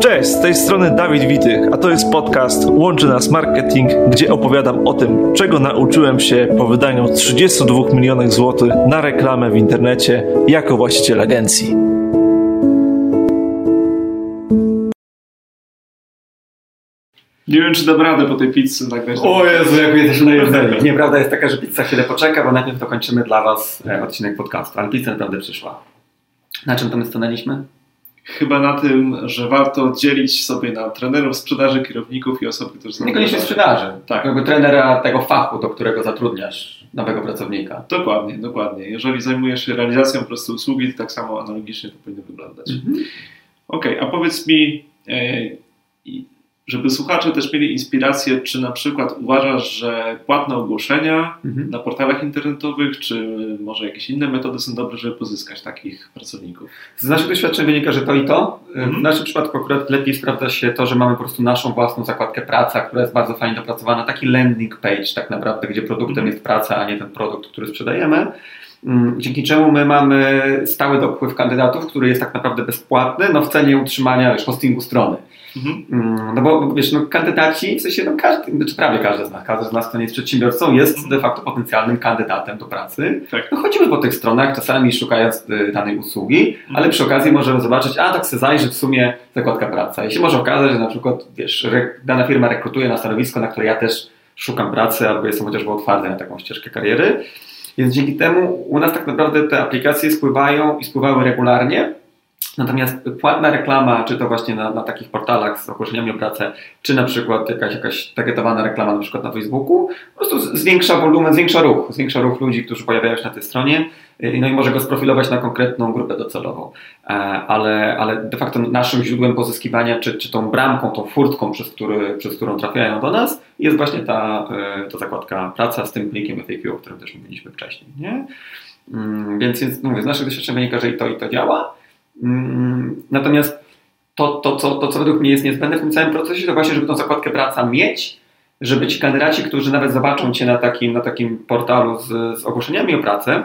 Cześć, z tej strony Dawid Witych, a to jest podcast Łączy Nas Marketing, gdzie opowiadam o tym, czego nauczyłem się po wydaniu 32 milionów złotych na reklamę w internecie jako właściciel agencji. Nie wiem, czy dam radę po tej pizzy nagrać. O Jezu, jak jesteśmy najedzeni. Nieprawda jest taka, że pizza chwilę poczeka, bo najpierw dokończymy dla Was e, odcinek podcastu, ale pizza naprawdę przyszła. Na czym to my stanęliśmy? Chyba na tym, że warto dzielić sobie na trenerów sprzedaży, kierowników i osoby, które są... Niekoniecznie sprzedaży. Tak. Jakby trenera tego fachu, do którego zatrudniasz nowego pracownika. Dokładnie, dokładnie. Jeżeli zajmujesz się realizacją po prostu usługi, to tak samo analogicznie to powinno wyglądać. Mhm. Okej, a powiedz mi, e, żeby słuchacze też mieli inspirację, czy na przykład uważasz, że płatne ogłoszenia Mhm. na portalach internetowych, czy może jakieś inne metody są dobre, żeby pozyskać takich pracowników? Z naszych doświadczeń wynika, że to i to. Mhm. W naszym przypadku akurat lepiej sprawdza się to, że mamy po prostu naszą własną zakładkę praca, która jest bardzo fajnie dopracowana. Taki landing page tak naprawdę, gdzie produktem Mhm. jest praca, a nie ten produkt, który sprzedajemy. Mm, Dzięki czemu my mamy stały dopływ kandydatów, który jest tak naprawdę bezpłatny, no w cenie utrzymania już hostingu strony. Mhm. Mm, No bo wiesz, no kandydaci, w sensie no każdy, znaczy prawie każdy z nas, każdy z nas, kto nie jest przedsiębiorcą, jest de facto potencjalnym kandydatem do pracy. Tak. No chodzimy po tych stronach, czasami szukając y, danej usługi, ale przy okazji możemy zobaczyć, a tak sobie zajrzeć w sumie zakładka praca. I się może okazać, że na przykład, wiesz, dana firma rekrutuje na stanowisko, na które ja też szukam pracy, albo jestem chociażby otwarty na taką ścieżkę kariery. Więc dzięki temu u nas tak naprawdę te aplikacje spływają i spływały regularnie. Natomiast płatna reklama, czy to właśnie na, na takich portalach z ogłoszeniami o pracę, czy na przykład jakaś, jakaś targetowana reklama na przykład na Facebooku, po prostu zwiększa wolumen, zwiększa ruch, zwiększa ruch ludzi, którzy pojawiają się na tej stronie, y, no i może go sprofilować na konkretną grupę docelową. E, Ale, ale de facto naszym źródłem pozyskiwania, czy, czy tą bramką, tą furtką, przez, który, przez którą trafiają do nas, jest właśnie ta, y, ta zakładka praca z tym plikiem FAQ, o którym też mówiliśmy wcześniej. Nie? Mm, Więc, więc no mówię, z naszych doświadczeń wynika, że i to, i to działa. Mm, Natomiast to, to, co, to, co według mnie jest niezbędne w tym całym procesie, to właśnie, żeby tą zakładkę praca mieć, żeby ci kandydaci, którzy nawet zobaczą Cię na takim, na takim portalu z, z ogłoszeniami o pracę,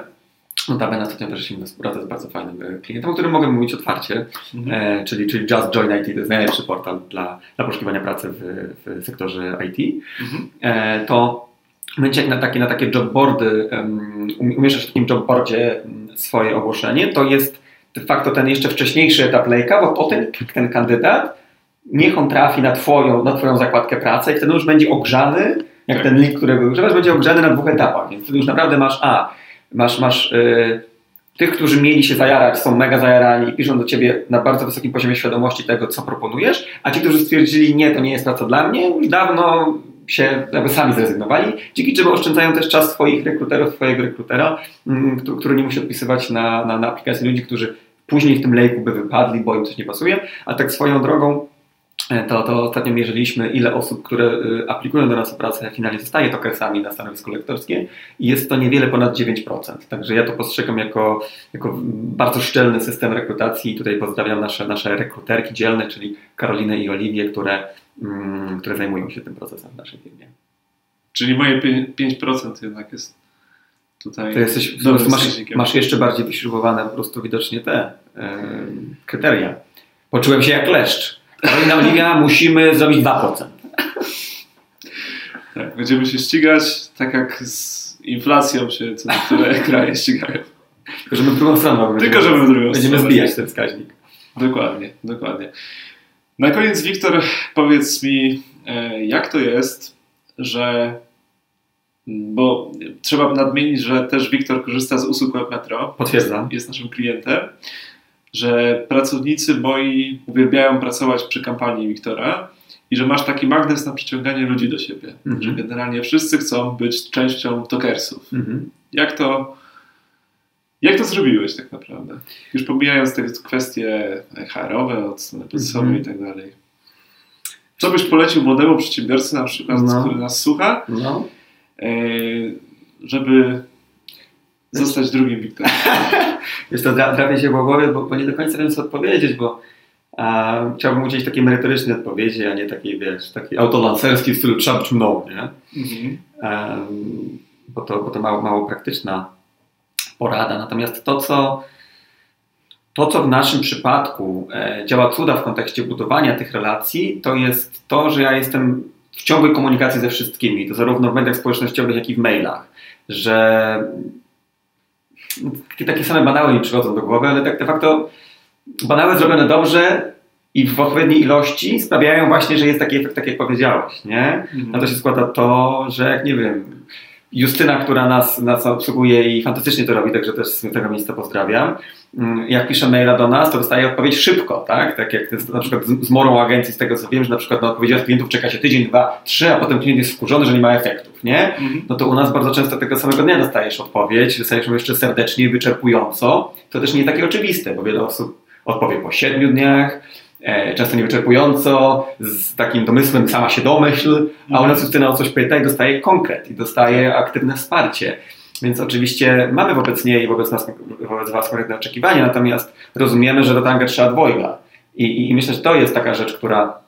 notabene ostatnio weszliśmy na współpracę z bardzo fajnym e, klientem, o którym mogę mówić otwarcie, Mhm. e, czyli, czyli Just Join IT, to jest najlepszy portal dla, dla poszukiwania pracy w, w sektorze IT, Mhm. e, to momencie jak na takie, na takie jobboardy um, umieszczasz w takim jobboardzie um, swoje ogłoszenie, to jest de facto ten jeszcze wcześniejszy etap lejka, bo potem ten kandydat niech on trafi na twoją, na twoją zakładkę pracy i wtedy już będzie ogrzany, jak Tak. ten link, którego używasz, będzie ogrzany na dwóch etapach, więc wtedy już naprawdę masz a, masz, masz y, tych, którzy mieli się zajarać, są mega zajarani i piszą do ciebie na bardzo wysokim poziomie świadomości tego, co proponujesz, a ci, którzy stwierdzili, nie, to nie jest praca dla mnie, już dawno się jakby sami zrezygnowali, dzięki czemu oszczędzają też czas swoich rekruterów, twojego rekrutera, mm, który, który nie musi odpisywać na, na, na aplikacje ludzi, którzy później w tym lejku by wypadli, bo im coś nie pasuje, a tak swoją drogą e, to, to ostatnio mierzyliśmy, ile osób, które y, aplikują do nas o pracę, finalnie zostaje tokersami na stanowisko lektorskie i jest to niewiele ponad 9%. Także ja to postrzegam jako, jako bardzo szczelny system rekrutacji i tutaj pozdrawiam nasze, nasze rekruterki dzielne, czyli Karolinę i Oliwię, które, mm, które zajmują się tym procesem w naszej firmie. Czyli moje pię- 5% jednak jest tutaj. To jesteś, masz, masz jeszcze bardziej wyśrubowane po prostu widocznie te em, kryteria. Poczułem się jak leszcz. Karolina Oliwia, musimy zrobić 2%. Tak, będziemy się ścigać tak jak z inflacją się co niektóre kraje ścigają. Tylko, że my w drugą stronę Tylko, żeby w drugą będziemy zbijać ten wskaźnik. Dokładnie, dokładnie. Na koniec, Wiktor, powiedz mi, e, jak to jest, że. Bo trzeba nadmienić, że też Wiktor korzysta z usług Webmetro. Potwierdzam. Jest naszym klientem, że pracownicy moi uwielbiają pracować przy kampanii Wiktora i że masz taki magnes na przyciąganie ludzi do siebie. Mhm. Że generalnie wszyscy chcą być częścią tokersów. Mhm. Jak to, jak to zrobiłeś tak naprawdę? Już pomijając te kwestie HR-owe od strony procesowej Mhm. i tak dalej. Co byś polecił młodemu przedsiębiorcy na przykład, No. który nas słucha, No. E, żeby zostać drugim Wiktorem? Wiesz, to tra- trafię się w głowie, bo, bo nie do końca wiem co odpowiedzieć, bo a, chciałbym udzielić takiej merytorycznej odpowiedzi, a nie takiej, wiesz, takiej autolancerskiej w stylu trzeba być mną, nie? Mhm. Bo to, bo to mało, mało praktyczna porada. Natomiast to, co to, co w naszym przypadku e, działa cuda w kontekście budowania tych relacji, to jest to, że ja jestem w ciągłej komunikacji ze wszystkimi, to zarówno w mediach społecznościowych, jak i w mailach, że takie same banały mi przychodzą do głowy, ale tak de facto banały zrobione dobrze i w odpowiedniej ilości sprawiają właśnie, że jest taki efekt, tak jak powiedziałeś, nie? Mhm. Na to się składa to, że jak nie wiem, Justyna, która nas, nas obsługuje i fantastycznie to robi, także też z tego miejsca pozdrawiam. Mm, Jak pisze maila do nas, to dostaje odpowiedź szybko, tak? Tak jak jest na przykład z, morą agencji, z tego co wiem, że na przykład na odpowiedzi od klientów czeka się tydzień, dwa, trzy, a potem klient jest wkurzony, że nie ma efektów, nie? Mhm. No to u nas bardzo często tego samego dnia dostajesz odpowiedź, dostajesz ją jeszcze serdecznie, wyczerpująco. To też nie jest takie oczywiste, bo wiele osób odpowie po siedmiu dniach, często niewyczerpująco, z takim domysłem sama się domyśl, a u nas Justyna o coś pyta i dostaje konkret i dostaje aktywne wsparcie. Więc oczywiście mamy wobec niej i wobec, nas, wobec Was konkretne oczekiwania, natomiast rozumiemy, że do tanga trzeba dwojga. I, i, myślę, że to jest taka rzecz, która, e,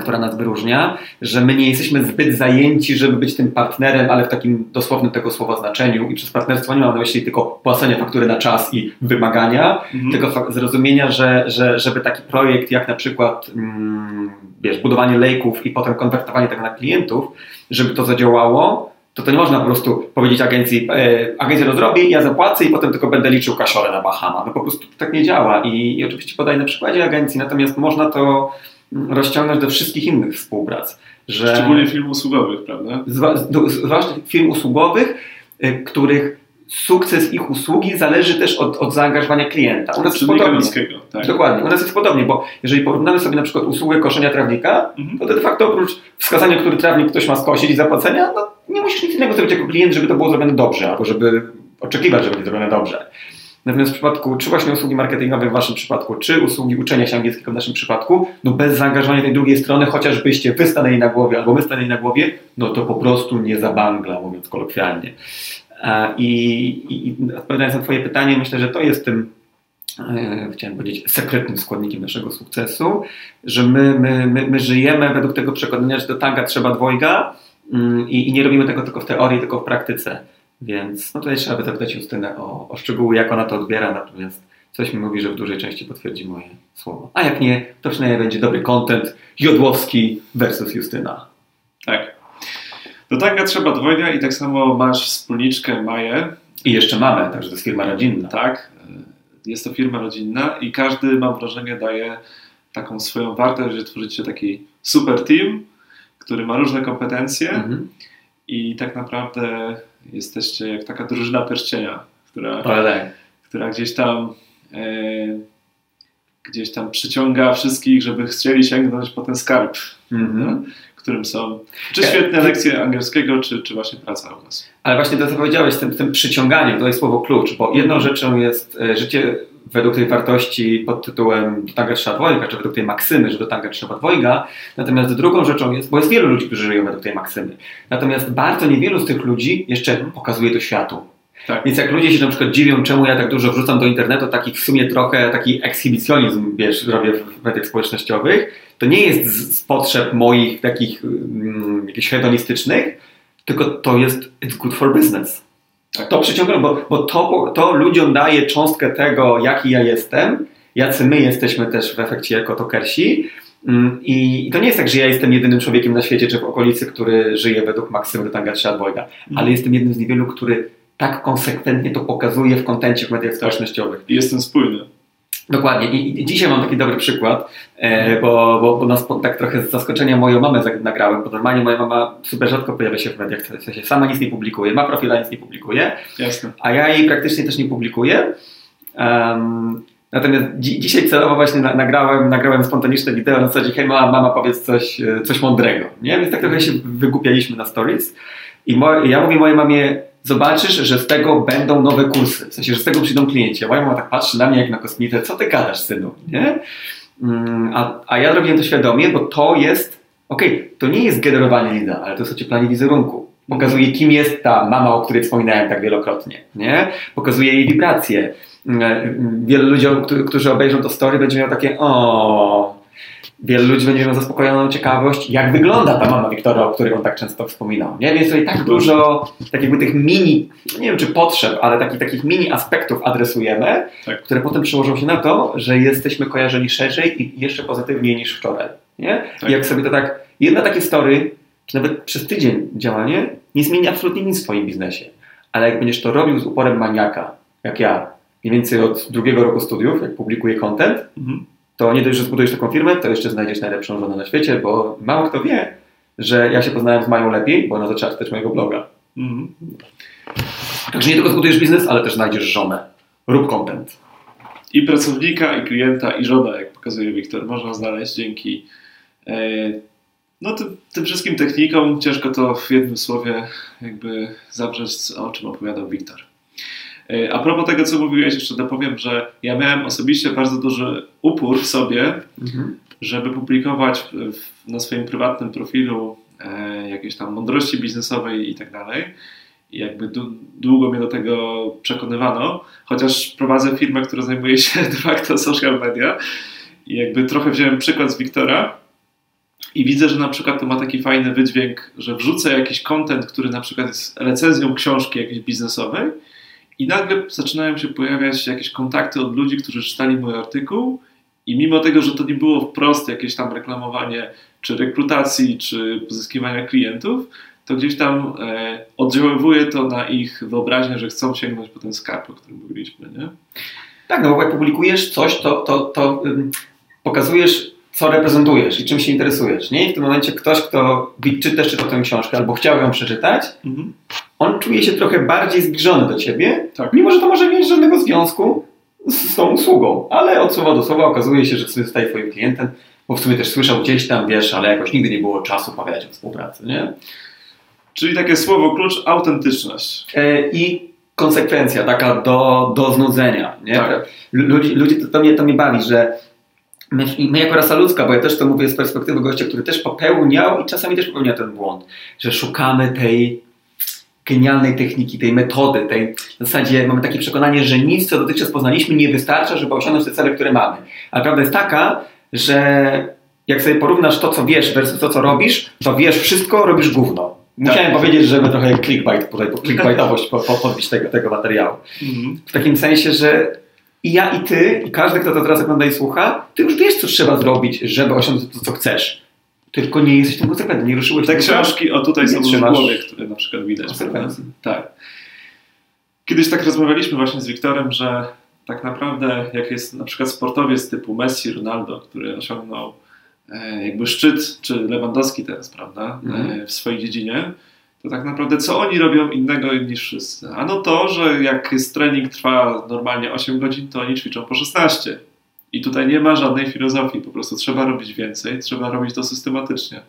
która nas wyróżnia, że my nie jesteśmy zbyt zajęci, żeby być tym partnerem, ale w takim dosłownym tego słowa znaczeniu. I przez partnerstwo nie mam na myśli tylko płacenia faktury na czas i wymagania, Mhm. tylko zrozumienia, że, że żeby taki projekt jak na przykład mm, wiesz, budowanie lejków i potem konwertowanie tego na klientów, żeby to zadziałało, to to nie można po prostu powiedzieć agencji, e, agencja to zrobi, ja zapłacę i potem tylko będę liczył kasiorę na Bahama. No po prostu tak nie działa i, i oczywiście podaję na przykładzie agencji, natomiast można to mm, rozciągnąć do wszystkich innych współprac. Że Szczególnie film usługowych, prawda? zwłaszcza firm usługowych, y, których sukces ich usługi zależy też od, od zaangażowania klienta. U nas jest podobnie. tak. Dokładnie, u nas jest podobnie, bo jeżeli porównamy sobie na przykład usługę koszenia trawnika, Mhm. to de facto oprócz wskazania, który trawnik ktoś ma skosić i zapłacenia, no nie musisz nic innego zrobić jako klient, żeby to było zrobione dobrze, albo żeby oczekiwać, że będzie zrobione dobrze. Natomiast w przypadku, czy właśnie usługi marketingowe w waszym przypadku, czy usługi uczenia się angielskiego w naszym przypadku, no bez zaangażowania tej drugiej strony, chociażbyście wy stanęli na głowie, albo my stanęli na głowie, no to po prostu nie zabangla, mówiąc kolokwialnie. A, I, i, odpowiadając na twoje pytanie, myślę, że to jest tym, e, chciałem powiedzieć, sekretnym składnikiem naszego sukcesu, że my, my, my, my żyjemy według tego przekonania, że do tanga trzeba dwojga mm, i nie robimy tego tylko w teorii, tylko w praktyce. Więc no tutaj trzeba by zapytać Justynę o, o szczegóły, jak ona to odbiera, natomiast coś mi mówi, że w dużej części potwierdzi moje słowo. A jak nie, to przynajmniej będzie dobry content Jodłowski versus Justyna. Tak. Do tanga trzeba dwojga i tak samo masz wspólniczkę Maję, I jeszcze mamy, także to jest firma rodzinna. tak? Jest to firma rodzinna i każdy, mam wrażenie, daje taką swoją wartość, że tworzycie taki super team, który ma różne kompetencje Mhm. I tak naprawdę jesteście jak taka drużyna pierścienia, która, tak. która gdzieś tam e, gdzieś tam przyciąga wszystkich, żeby chcieli sięgnąć po ten skarb, Mhm. którym są czy świetne lekcje angielskiego, czy, czy właśnie praca u nas. Ale właśnie to, co powiedziałeś tym, tym przyciąganiem, to jest słowo klucz, bo jedną rzeczą jest e, życie według tej wartości pod tytułem do tanga trzeba dwojga, czy według tej maksymy, że do tanga trzeba dwojga, natomiast drugą rzeczą jest, bo jest wielu ludzi, którzy żyją według tej maksymy, natomiast bardzo niewielu z tych ludzi jeszcze pokazuje to światu. Tak. Więc jak ludzie się na przykład dziwią, czemu ja tak dużo wrzucam do internetu, taki w sumie trochę taki ekshibicjonizm, wiesz, robię w mediach społecznościowych, to nie jest z, z potrzeb moich takich mm, jakichś hedonistycznych, tylko to jest it's good for business. Tak. To przyciąga, bo, bo to, to ludziom daje cząstkę tego, jaki ja jestem, jacy my jesteśmy też w efekcie jako tokersi. Mm, I, to nie jest tak, że ja jestem jedynym człowiekiem na świecie czy w okolicy, który żyje według Maksymy Tanga czy Adwojga, ale jestem jednym z niewielu, który tak konsekwentnie to pokazuje w kontencie w mediach społecznościowych. I jestem spójny. Dokładnie. I, dzisiaj mam taki dobry przykład, e, bo, bo, bo nas tak trochę z zaskoczenia moją mamę nagrałem, bo normalnie moja mama super rzadko pojawia się w mediach, w sensie sama nic nie publikuje, ma profila, nic nie publikuje, Jasne. a ja jej praktycznie też nie publikuję. Em, natomiast dzi- dzisiaj celowo właśnie na, nagrałem, nagrałem spontaniczne wideo na zasadzie hej mama, mama powiedz coś, e, coś mądrego, nie? Więc tak trochę się wygłupialiśmy na stories i ja mówię mojej mamie, zobaczysz, że z tego będą nowe kursy, w sensie, że z tego przyjdą klienci, a moja mama tak patrzy na mnie jak na kosmitę, co ty gadasz synu, nie? Mm, A, a ja robiłem to świadomie, bo to jest, okej, to nie jest generowanie lida, ale to jest ocieplanie wizerunku. Pokazuje, kim jest ta mama, o której wspominałem tak wielokrotnie, nie? Pokazuje jej wibracje. Mm, Wielu ludziom, którzy- którzy obejrzą to story, będzie miał takie o, wielu ludzi będzie miał zaspokojoną ciekawość, jak wygląda ta mama Wiktora, o której on tak często wspominał. Nie? Więc tutaj tak dużo tak jakby tych mini, nie wiem czy potrzeb, ale takich, takich mini aspektów adresujemy, Tak. które potem przełożą się na to, że jesteśmy kojarzeni szerzej i jeszcze pozytywniej niż wczoraj. Nie? Tak. I jak sobie to tak, jedna takie story, czy nawet przez tydzień działanie, nie zmieni absolutnie nic w swoim biznesie. Ale jak będziesz to robił z uporem maniaka, jak ja, mniej więcej od drugiego roku studiów, jak publikuję content, Mhm. To nie dość, że zbudujesz taką firmę, to jeszcze znajdziesz najlepszą żonę na świecie, bo mało kto wie, że ja się poznałem z Mają lepiej, bo ona zaczęła czytać mojego bloga. Mhm. Także nie tylko zbudujesz biznes, ale też znajdziesz żonę. Rób content. I pracownika, i klienta, i żonę, jak pokazuje Wiktor, można znaleźć dzięki e, no, tym, tym wszystkim technikom. Ciężko to w jednym słowie jakby zawrzeć, o czym opowiadał Wiktor. E, A propos tego, co mówiłeś, jeszcze dopowiem, że ja miałem osobiście bardzo duży upór w sobie, żeby publikować w, na swoim prywatnym profilu e, jakieś tam mądrości biznesowej i tak dalej. I jakby długo mnie do tego przekonywano, chociaż prowadzę firmę, która zajmuje się de facto social media. I jakby trochę wziąłem przykład z Wiktora. I widzę, że na przykład to ma taki fajny wydźwięk, że wrzucę jakiś content, który na przykład jest recenzją książki jakiejś biznesowej i nagle zaczynają się pojawiać jakieś kontakty od ludzi, którzy czytali mój artykuł i mimo tego, że to nie było wprost jakieś tam reklamowanie czy rekrutacji, czy pozyskiwania klientów, to gdzieś tam e, oddziaływuje to na ich wyobraźnię, że chcą sięgnąć po ten skarb, o którym mówiliśmy, nie? Tak, no bo jak publikujesz coś, to, to, to ym, pokazujesz, co reprezentujesz i czym się interesujesz. Nie? I w tym momencie ktoś, kto wi- czy też czytał tę książkę albo chciał ją przeczytać, Mhm. On czuje się trochę bardziej zbliżony do ciebie, Tak. mimo że to może mieć żadnego związku z, tą usługą. Ale od słowa do słowa okazuje się, że w sumie zostaje twoim klientem, bo w sumie też słyszał gdzieś tam, wiesz, ale jakoś nigdy nie było czasu pogadać o współpracy, nie? Czyli takie słowo klucz, autentyczność. E, I konsekwencja taka do, do znudzenia. Nie? Tak. Ludzi, ludzi to, to, mnie, to mnie bawi, że my, my jako rasa ludzka, bo ja też to mówię z perspektywy gościa, który też popełniał i czasami też popełnia ten błąd, że szukamy tej genialnej techniki, tej metody, tej w zasadzie mamy takie przekonanie, że nic, co dotychczas poznaliśmy, nie wystarcza, żeby osiągnąć te cele, które mamy. Ale prawda jest taka, że jak sobie porównasz to, co wiesz versus to, co robisz, to wiesz wszystko, robisz gówno. Musiałem Tak. powiedzieć, żeby trochę jak clickbait, tutaj clickbaitowość po, po, podbić tego, tego materiału. Mhm. W takim sensie, że i ja, i ty, i każdy, kto to teraz ogląda i słucha, ty już wiesz, co trzeba zrobić, żeby osiągnąć to, co chcesz. Tylko nie jesteś tym konsekwentny, nie ruszyłeś Te książki, o tutaj są w głowie, które na przykład widać. Tak. Kiedyś tak rozmawialiśmy właśnie z Wiktorem, że tak naprawdę jak jest na przykład sportowiec typu Messi, Ronaldo, który osiągnął e, jakby szczyt, czy Lewandowski teraz, prawda, Mhm. e, w swojej dziedzinie, to tak naprawdę co oni robią innego niż wszyscy? Ano to, że jak jest trening trwa normalnie 8 godzin, to oni ćwiczą po 16. I tutaj nie ma żadnej filozofii, po prostu trzeba robić więcej, trzeba robić to systematycznie.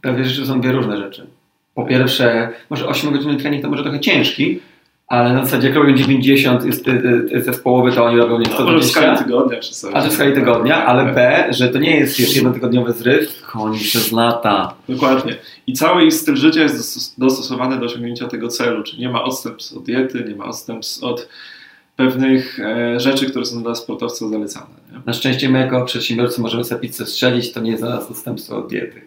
Pewnie rzeczy są dwie różne rzeczy. Po pierwsze, może 8 godziny trening to może trochę ciężki, ale na zasadzie jak robią 90 jest, jest zespołowy, to oni robią nie No, może w skali 120. tygodnia czy coś. A to w skali tygodnia, ale B, że to nie jest wiesz, jednotygodniowy zryw, tylko oni przez lata. Dokładnie. I cały ich styl życia jest dostos- dostosowany do osiągnięcia tego celu, czyli nie ma odstępstw od diety, nie ma odstępstw od pewnych e, rzeczy, które są dla sportowców zalecane. Nie? Na szczęście my jako przedsiębiorcy możemy sobie pizzę strzelić, to nie jest dla nas odstępstwo od diety.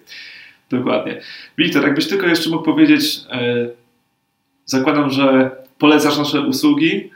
Dokładnie. Wiktor, jakbyś tylko jeszcze mógł powiedzieć, e, zakładam, że polecasz nasze usługi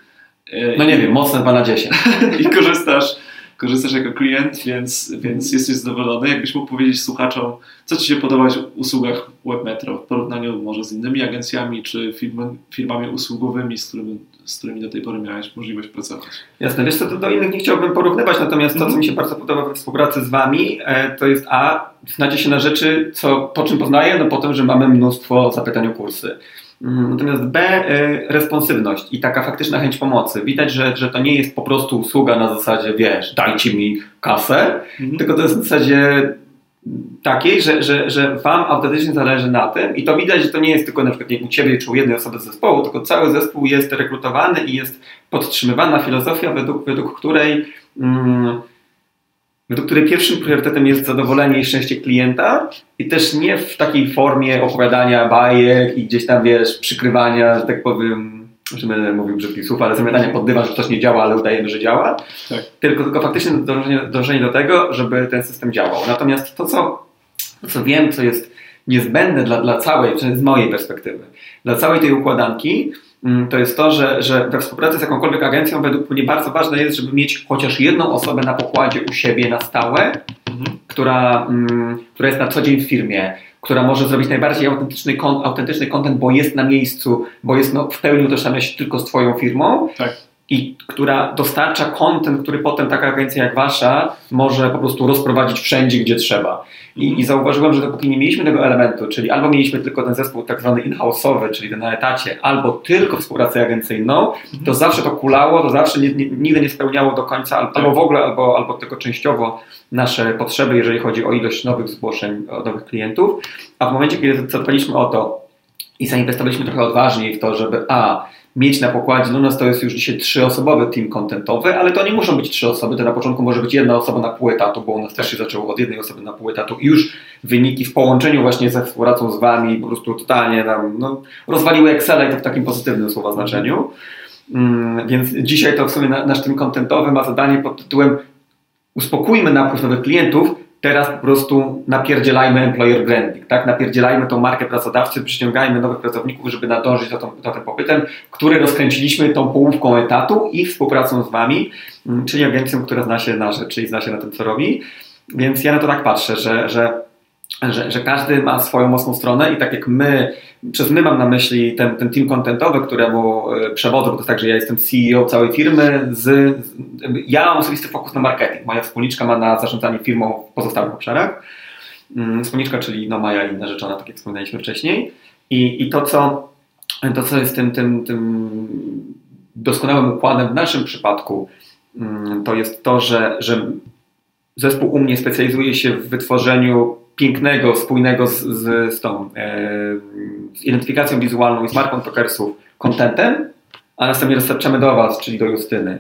e, No nie wiem, mocne pana 10. i korzystasz, korzystasz jako klient, więc, więc jesteś zadowolony. Jakbyś mógł powiedzieć słuchaczom, co Ci się podoba w usługach WebMetro w porównaniu może z innymi agencjami czy firmy, firmami usługowymi, z którymi, z którymi do tej pory miałeś możliwość pracować. Jasne, wiesz co, to do innych nie chciałbym porównywać, natomiast to, co mi się bardzo podoba we współpracy z Wami, e, to jest A, znacie się na rzeczy, co, po czym poznaję, no po tym, że mamy mnóstwo zapytań o kursy. Mm, Natomiast B, e, responsywność i taka faktyczna chęć pomocy. Widać, że, że to nie jest po prostu usługa na zasadzie, wiesz, dajcie mi kasę, tylko to jest w zasadzie takiej, że, że, że Wam autentycznie zależy na tym i to widać, że to nie jest tylko na przykład nie u Ciebie czy u jednej osoby z zespołu, tylko cały zespół jest rekrutowany i jest podtrzymywana filozofia, według, według której mm, według której pierwszym priorytetem jest zadowolenie i szczęście klienta i też nie w takiej formie opowiadania bajek i gdzieś tam, wiesz, przykrywania, że tak powiem, że będę mówił brzydkich słów, ale zamiatanie pod dywan, że coś nie działa, ale udajemy, że działa. Tak. Tylko, tylko faktycznie dążenie, dążenie do tego, żeby ten system działał. Natomiast to, co, to, co wiem, co jest niezbędne dla, dla całej, przynajmniej z mojej perspektywy, dla całej tej układanki, to jest to, że, że we współpracy z jakąkolwiek agencją według mnie bardzo ważne jest, żeby mieć chociaż jedną osobę na pokładzie u siebie na stałe, Mhm. która, mm, która jest na co dzień w firmie, która może zrobić najbardziej autentyczny, autentyczny content, bo jest na miejscu, bo jest no, w pełni utożsamia się tylko z Twoją firmą Tak. I która dostarcza content, który potem taka agencja jak Wasza może po prostu rozprowadzić wszędzie, gdzie trzeba. I. I zauważyłem, że dopóki nie mieliśmy tego elementu, czyli albo mieliśmy tylko ten zespół tak zwany in-house'owy, czyli ten na etacie, albo tylko współpracę agencyjną, to zawsze to kulało, to zawsze nie, nie, nigdy nie spełniało do końca, albo, w ogóle, albo, albo tylko częściowo nasze potrzeby, jeżeli chodzi o ilość nowych zgłoszeń, nowych klientów. A w momencie, kiedy zadbaliśmy o to i zainwestowaliśmy trochę odważniej w to, żeby a mieć na pokładzie, no u nas to jest już dzisiaj trzyosobowy team contentowy, ale to nie muszą być trzy osoby, to na początku może być jedna osoba na pół etatu, bo u nas też się zaczęło od jednej osoby na pół etatu i już wyniki w połączeniu właśnie ze współpracą z Wami po prostu totalnie nam no, rozwaliły Excela i to w takim pozytywnym słowa znaczeniu. Mm, więc dzisiaj to w sumie na, nasz team contentowy ma zadanie pod tytułem uspokójmy napływ nowych klientów, teraz po prostu napierdzielajmy employer branding, tak? Napierdzielajmy tą markę pracodawcy, przyciągajmy nowych pracowników, żeby nadążyć za, tą, za tym popytem, który rozkręciliśmy tą połówką etatu i współpracą z Wami, mm, czyli agencją, która zna się na rzeczy i zna się na tym, co robi. Więc ja na to tak patrzę, że, że, że, że każdy ma swoją mocną stronę i tak jak my, przez my mam na myśli ten, ten team contentowy, któremu e, przewodzę, bo to jest tak, że ja jestem CEO całej firmy, z, ja mam osobisty fokus na marketing, moja wspólniczka ma na zarządzanie firmą w pozostałych obszarach. Mm, Wspólniczka, czyli no Maja i narzeczona, tak jak wspominaliśmy wcześniej. I, i to, co, to, co jest tym, tym, tym doskonałym układem w naszym przypadku, mm, to jest to, że, że zespół u mnie specjalizuje się w wytworzeniu pięknego, spójnego z, z, z tą e, z identyfikacją wizualną i z marką tokersów kontentem, a następnie dostarczamy do Was, czyli do Justyny,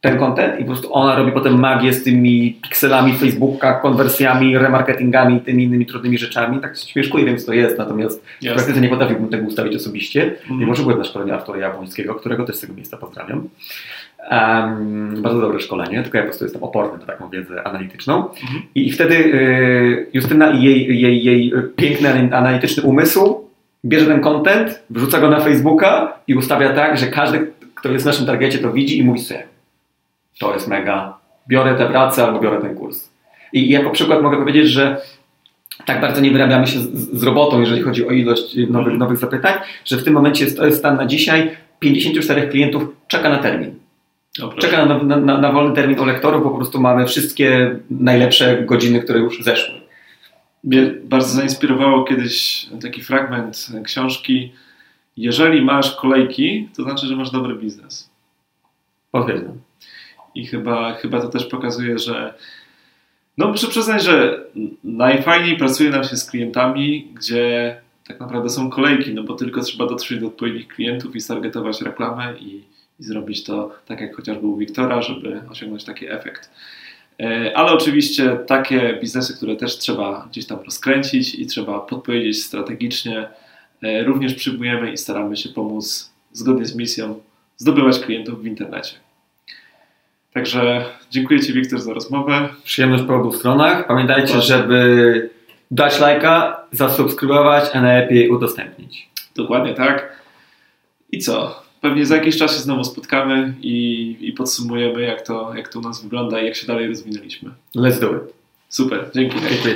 ten content i po prostu ona robi potem magię z tymi pikselami Facebooka, konwersjami, remarketingami i tymi innymi trudnymi rzeczami. Tak śmieszkuję, wiem co to jest, natomiast w praktyce nie potrafiłbym tego ustawić osobiście. Mhm. Mimo, że byłem na szkoleniu Artura Jabłońskiego, którego też z tego miejsca pozdrawiam. Um, bardzo dobre szkolenie, tylko ja po prostu jestem oporny na taką wiedzę analityczną. Mhm. I, wtedy y, Justyna i jej, jej, jej piękny analityczny umysł bierze ten content, wrzuca go na Facebooka i ustawia tak, że każdy, kto jest w naszym targecie, to widzi i mówi sobie to jest mega, biorę tę pracę albo biorę ten kurs. I jako przykład mogę powiedzieć, że tak bardzo nie wyrabiamy się z, z robotą, jeżeli chodzi o ilość nowych, nowych zapytań, że w tym momencie jest, to jest stan na dzisiaj, 54 klientów czeka na termin. Proszę. Czeka na, na, na, wolny termin o lektorów, po prostu mamy wszystkie najlepsze godziny, które już zeszły. Mnie bardzo zainspirowało kiedyś taki fragment książki. Jeżeli masz kolejki, to znaczy, że masz dobry biznes. Potwierdzam. I chyba, chyba to też pokazuje, że no muszę przyznać, że najfajniej pracuje nam się z klientami, gdzie tak naprawdę są kolejki, no bo tylko trzeba dotrzeć do odpowiednich klientów i stargetować reklamę i, i zrobić to tak jak chociażby u Wiktora, żeby osiągnąć taki efekt. E, Ale oczywiście takie biznesy, które też trzeba gdzieś tam rozkręcić i trzeba podpowiedzieć strategicznie, e, również przyjmujemy i staramy się pomóc zgodnie z misją zdobywać klientów w internecie. Także dziękuję Ci, Wiktor, za rozmowę. Przyjemność po obu stronach. Pamiętajcie, Proszę. żeby dać lajka, zasubskrybować, a najlepiej udostępnić. Dokładnie tak. I co? Pewnie za jakiś czas się znowu spotkamy i, i podsumujemy, jak to, jak to u nas wygląda i jak się dalej rozwinęliśmy. Let's do it. Super, dzięki. Dziękuję.